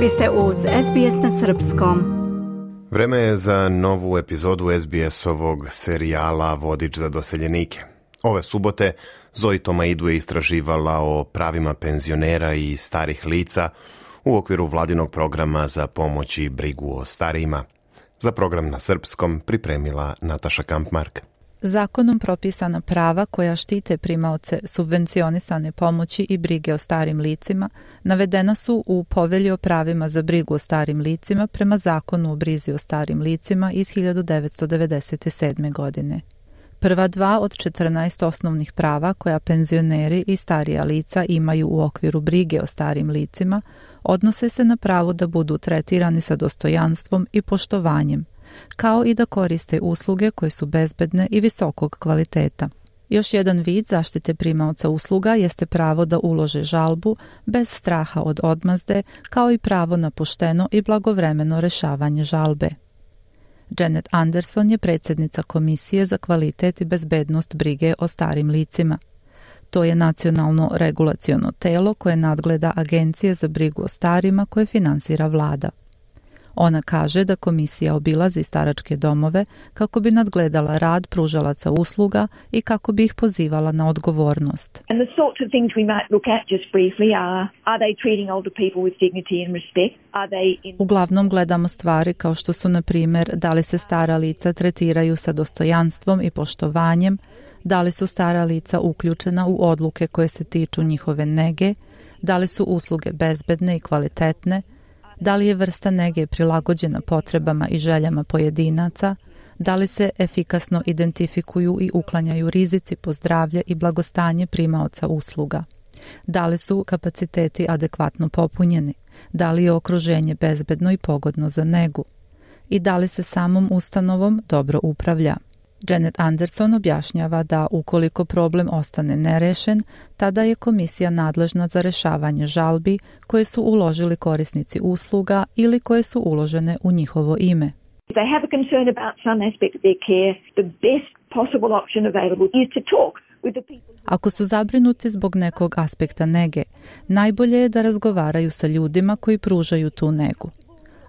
Vi ste uz SBS na Srpskom. Vreme je za novu epizodu SBS-ovog serijala Vodič za doseljenike. Ove subote Zoji Tomaidu je istraživala o pravima penzionera i starih lica u okviru vladinog programa za pomoć i brigu o starijima. Za program na srpskom pripremila Nataša Kampmark. Zakonom propisana prava koja štite primaoce subvencionisane pomoći i brige o starim licima navedena su u povelji o pravima za brigu o starim licima prema zakonu o brizi o starim licima iz 1997. godine. Prva dva od 14 osnovnih prava koja penzioneri i starija lica imaju u okviru brige o starim licima odnose se na pravo da budu tretirani sa dostojanstvom i poštovanjem, kao i da koriste usluge koje su bezbedne i visokog kvaliteta. Još jedan vid zaštite primalca usluga jeste pravo da ulože žalbu bez straha od odmazde, kao i pravo na pošteno i blagovremeno rešavanje žalbe. Janet Anderson je predsjednica Komisije za kvalitet i bezbednost brige o starim licima. To je nacionalno regulacijono telo koje nadgleda Agencije za brigu o starima koje finansira vlada. Ona kaže da komisija obilazi staračke domove kako bi nadgledala rad pružalaca usluga i kako bi ih pozivala na odgovornost. And the sorts of things we might look at just briefly are are they treating older people with dignity and respect? Are they in... Uglavnom gledamo stvari kao što su na primjer da li se stara lica tretiraju sa dostojanstvom i poštovanjem, da li su stara lica uključena u odluke koje se tiču njihove nege, da li su usluge bezbedne i kvalitetne, Da li je vrsta nege prilagođena potrebama i željama pojedinaca? Da li se efikasno identifikuju i uklanjaju rizici po zdravlje i blagostanje primaoca usluga? Da li su kapaciteti adekvatno popunjeni? Da li je okruženje bezbedno i pogodno za negu? I da li se samom ustanovom dobro upravlja? Janet Anderson objašnjava da ukoliko problem ostane nerešen, tada je komisija nadležna za rešavanje žalbi koje su uložili korisnici usluga ili koje su uložene u njihovo ime. They have a concern about some aspect of their care, the best possible option available is to talk Ako su zabrinuti zbog nekog aspekta nege, najbolje je da razgovaraju sa ljudima koji pružaju tu negu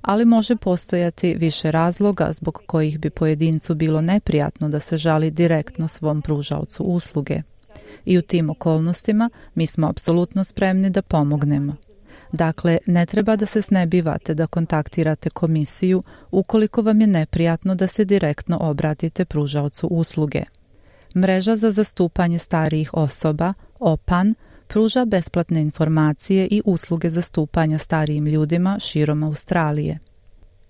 ali može postojati više razloga zbog kojih bi pojedincu bilo neprijatno da se žali direktno svom pružaocu usluge. I u tim okolnostima mi smo apsolutno spremni da pomognemo. Dakle, ne treba da se snebivate da kontaktirate komisiju ukoliko vam je neprijatno da se direktno obratite pružaocu usluge. Mreža za zastupanje starijih osoba, OPAN, pruža besplatne informacije i usluge zastupanja starijim ljudima širom Australije.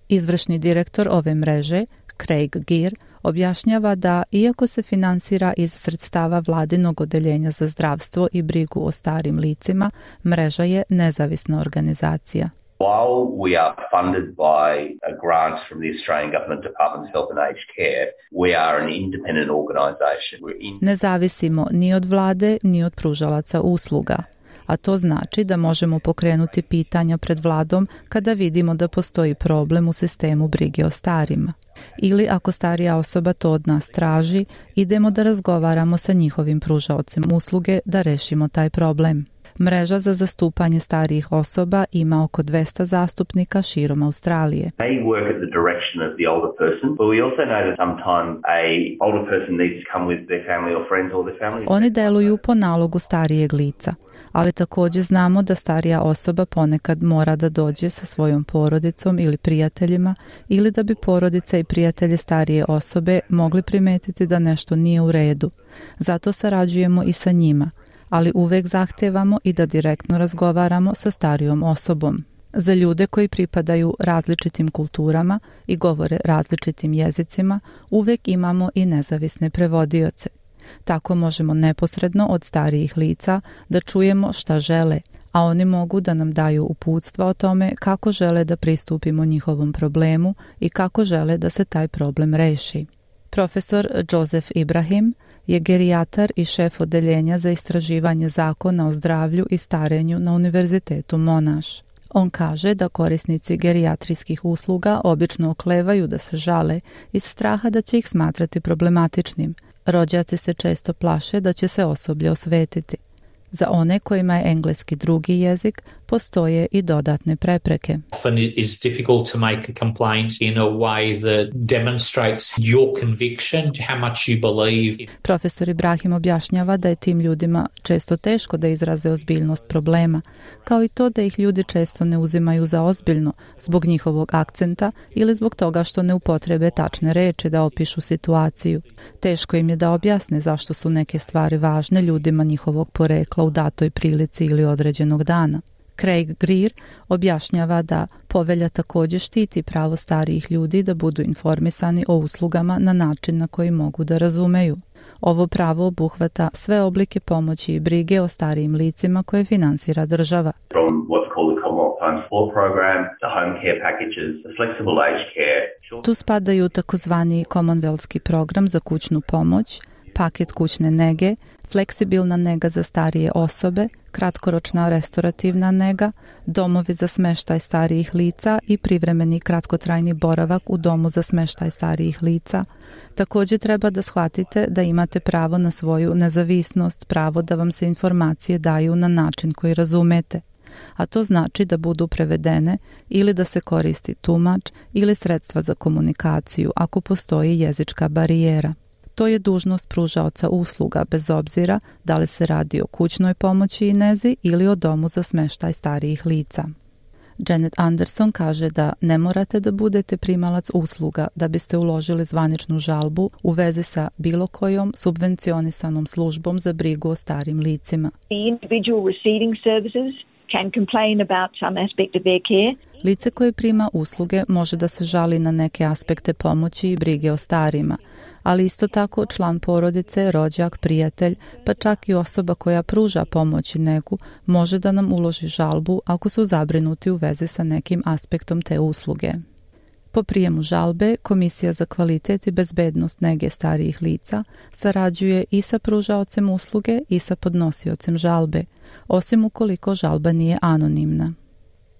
Izvršni direktor ove mreže, Craig Gear, objašnjava da, iako se finansira iz sredstava vladinog odeljenja za zdravstvo i brigu o starim licima, mreža je nezavisna organizacija. While we are funded by a uh, grant from the Australian Government Department of Health and Aged Care, we are an independent organisation. In... Ne zavisimo ni od vlade, ni od pružalaca usluga. A to znači da možemo pokrenuti pitanja pred vladom kada vidimo da postoji problem u sistemu brige o starima. Ili ako starija osoba to od nas traži, idemo da razgovaramo sa njihovim pružalcem usluge da rešimo taj problem. Mreža za zastupanje starijih osoba ima oko 200 zastupnika širom Australije. They work at the direction of the older person, but we also know that sometimes a older person needs to come with their family or friends or their family. Oni deluju po nalogu starijeg lica, ali također znamo da starija osoba ponekad mora da dođe sa svojom porodicom ili prijateljima ili da bi porodica i prijatelje starije osobe mogli primetiti da nešto nije u redu. Zato sarađujemo i sa njima ali uvek zahtevamo i da direktno razgovaramo sa starijom osobom. Za ljude koji pripadaju različitim kulturama i govore različitim jezicima, uvek imamo i nezavisne prevodioce. Tako možemo neposredno od starijih lica da čujemo šta žele, a oni mogu da nam daju uputstva o tome kako žele da pristupimo njihovom problemu i kako žele da se taj problem reši. Profesor Joseph Ibrahim je gerijatar i šef odeljenja za istraživanje zakona o zdravlju i starenju na Univerzitetu Monash. On kaže da korisnici gerijatrijskih usluga obično oklevaju da se žale iz straha da će ih smatrati problematičnim. Rođaci se često plaše da će se osoblje osvetiti. Za one kojima je engleski drugi jezik, postoje i dodatne prepreke. Often it is difficult to make a complaint in a way that demonstrates your conviction, how much you believe. Profesor Ibrahim objašnjava da je tim ljudima često teško da izraze ozbiljnost problema, kao i to da ih ljudi često ne uzimaju za ozbiljno zbog njihovog akcenta ili zbog toga što ne upotrebe tačne reči da opišu situaciju. Teško im je da objasne zašto su neke stvari važne ljudima njihovog porekla u datoj prilici ili određenog dana. Craig Greer objašnjava da povelja također štiti pravo starijih ljudi da budu informisani o uslugama na način na koji mogu da razumeju. Ovo pravo obuhvata sve oblike pomoći i brige o starijim licima koje finansira država. Tu spadaju takozvani Commonwealthski program za kućnu pomoć, paket kućne nege, fleksibilna nega za starije osobe, kratkoročna restorativna nega, domovi za smeštaj starijih lica i privremeni kratkotrajni boravak u domu za smeštaj starijih lica. Također treba da shvatite da imate pravo na svoju nezavisnost, pravo da vam se informacije daju na način koji razumete a to znači da budu prevedene ili da se koristi tumač ili sredstva za komunikaciju ako postoji jezička barijera. To je dužnost pružaoca usluga bez obzira da li se radi o kućnoj pomoći i nezi ili o domu za smeštaj starijih lica. Janet Anderson kaže da ne morate da budete primalac usluga da biste uložili zvaničnu žalbu u vezi sa bilo kojom subvencionisanom službom za brigu o starim licima. The individual receiving services can complain about some aspect of their care. Lice koje prima usluge može da se žali na neke aspekte pomoći i brige o starima, ali isto tako član porodice, rođak, prijatelj, pa čak i osoba koja pruža pomoć i negu može da nam uloži žalbu ako su zabrinuti u veze sa nekim aspektom te usluge. Po prijemu žalbe, Komisija za kvalitet i bezbednost nege starijih lica sarađuje i sa pružaocem usluge i sa podnosiocem žalbe, osim ukoliko žalba nije anonimna.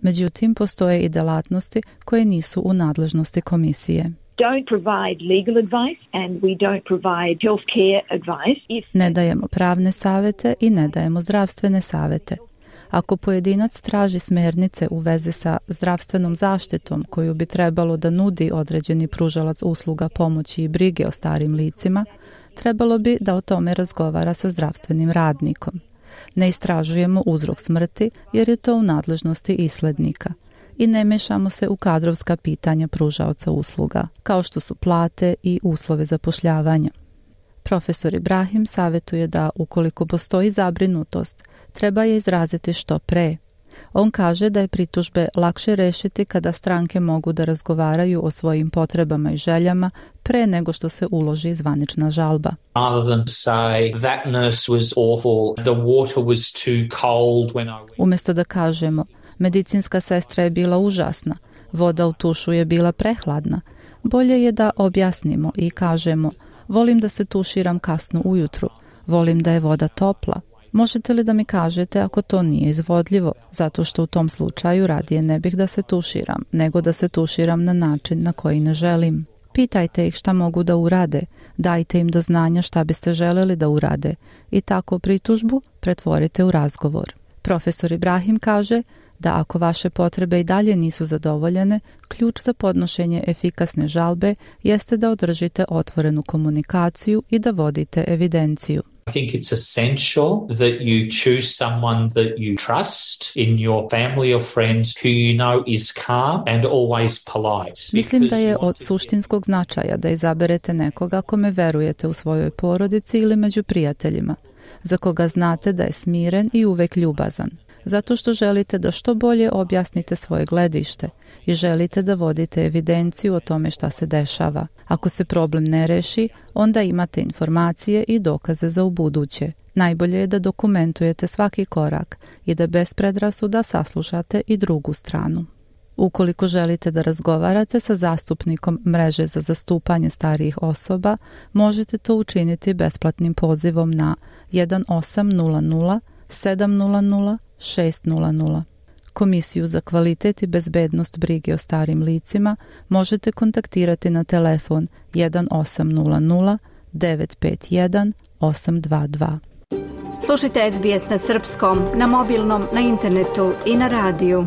Međutim, postoje i delatnosti koje nisu u nadležnosti komisije. Don't provide legal advice and we don't provide healthcare advice. Ne dajemo pravne savete i ne dajemo zdravstvene savete. Ako pojedinac traži smernice u vezi sa zdravstvenom zaštitom koju bi trebalo da nudi određeni pružalac usluga pomoći i brige o starim licima, trebalo bi da o tome razgovara sa zdravstvenim radnikom. Ne istražujemo uzrok smrti jer je to u nadležnosti islednika i ne mešamo se u kadrovska pitanja pružalca usluga, kao što su plate i uslove zapošljavanja. pošljavanje profesor Ibrahim savjetuje da ukoliko postoji zabrinutost, treba je izraziti što pre. On kaže da je pritužbe lakše rešiti kada stranke mogu da razgovaraju o svojim potrebama i željama pre nego što se uloži zvanična žalba. Umesto da kažemo, medicinska sestra je bila užasna, voda u tušu je bila prehladna, bolje je da objasnimo i kažemo, Volim da se tuširam kasno ujutru. Volim da je voda topla. Možete li da mi kažete ako to nije izvodljivo, zato što u tom slučaju radije ne bih da se tuširam, nego da se tuširam na način na koji ne želim. Pitajte ih šta mogu da urade, dajte im do znanja šta biste želeli da urade i tako pritužbu pretvorite u razgovor. Profesor Ibrahim kaže da ako vaše potrebe i dalje nisu zadovoljene, ključ za podnošenje efikasne žalbe jeste da održite otvorenu komunikaciju i da vodite evidenciju. I think it's essential that you choose someone that you trust in your family or friends who you know is calm and always polite. Mislim da je od suštinskog značaja da izaberete nekoga kome verujete u svojoj porodici ili među prijateljima, za koga znate da je smiren i uvek ljubazan zato što želite da što bolje objasnite svoje gledište i želite da vodite evidenciju o tome šta se dešava. Ako se problem ne reši, onda imate informacije i dokaze za ubuduće. Najbolje je da dokumentujete svaki korak i da bez predrasuda saslušate i drugu stranu. Ukoliko želite da razgovarate sa zastupnikom mreže za zastupanje starijih osoba, možete to učiniti besplatnim pozivom na 1800 700 600. Komisiju za kvalitet i bezbednost brige o starim licima možete kontaktirati na telefon 1800 951 822. Slušajte SBS na srpskom, na mobilnom, na internetu i na radiju.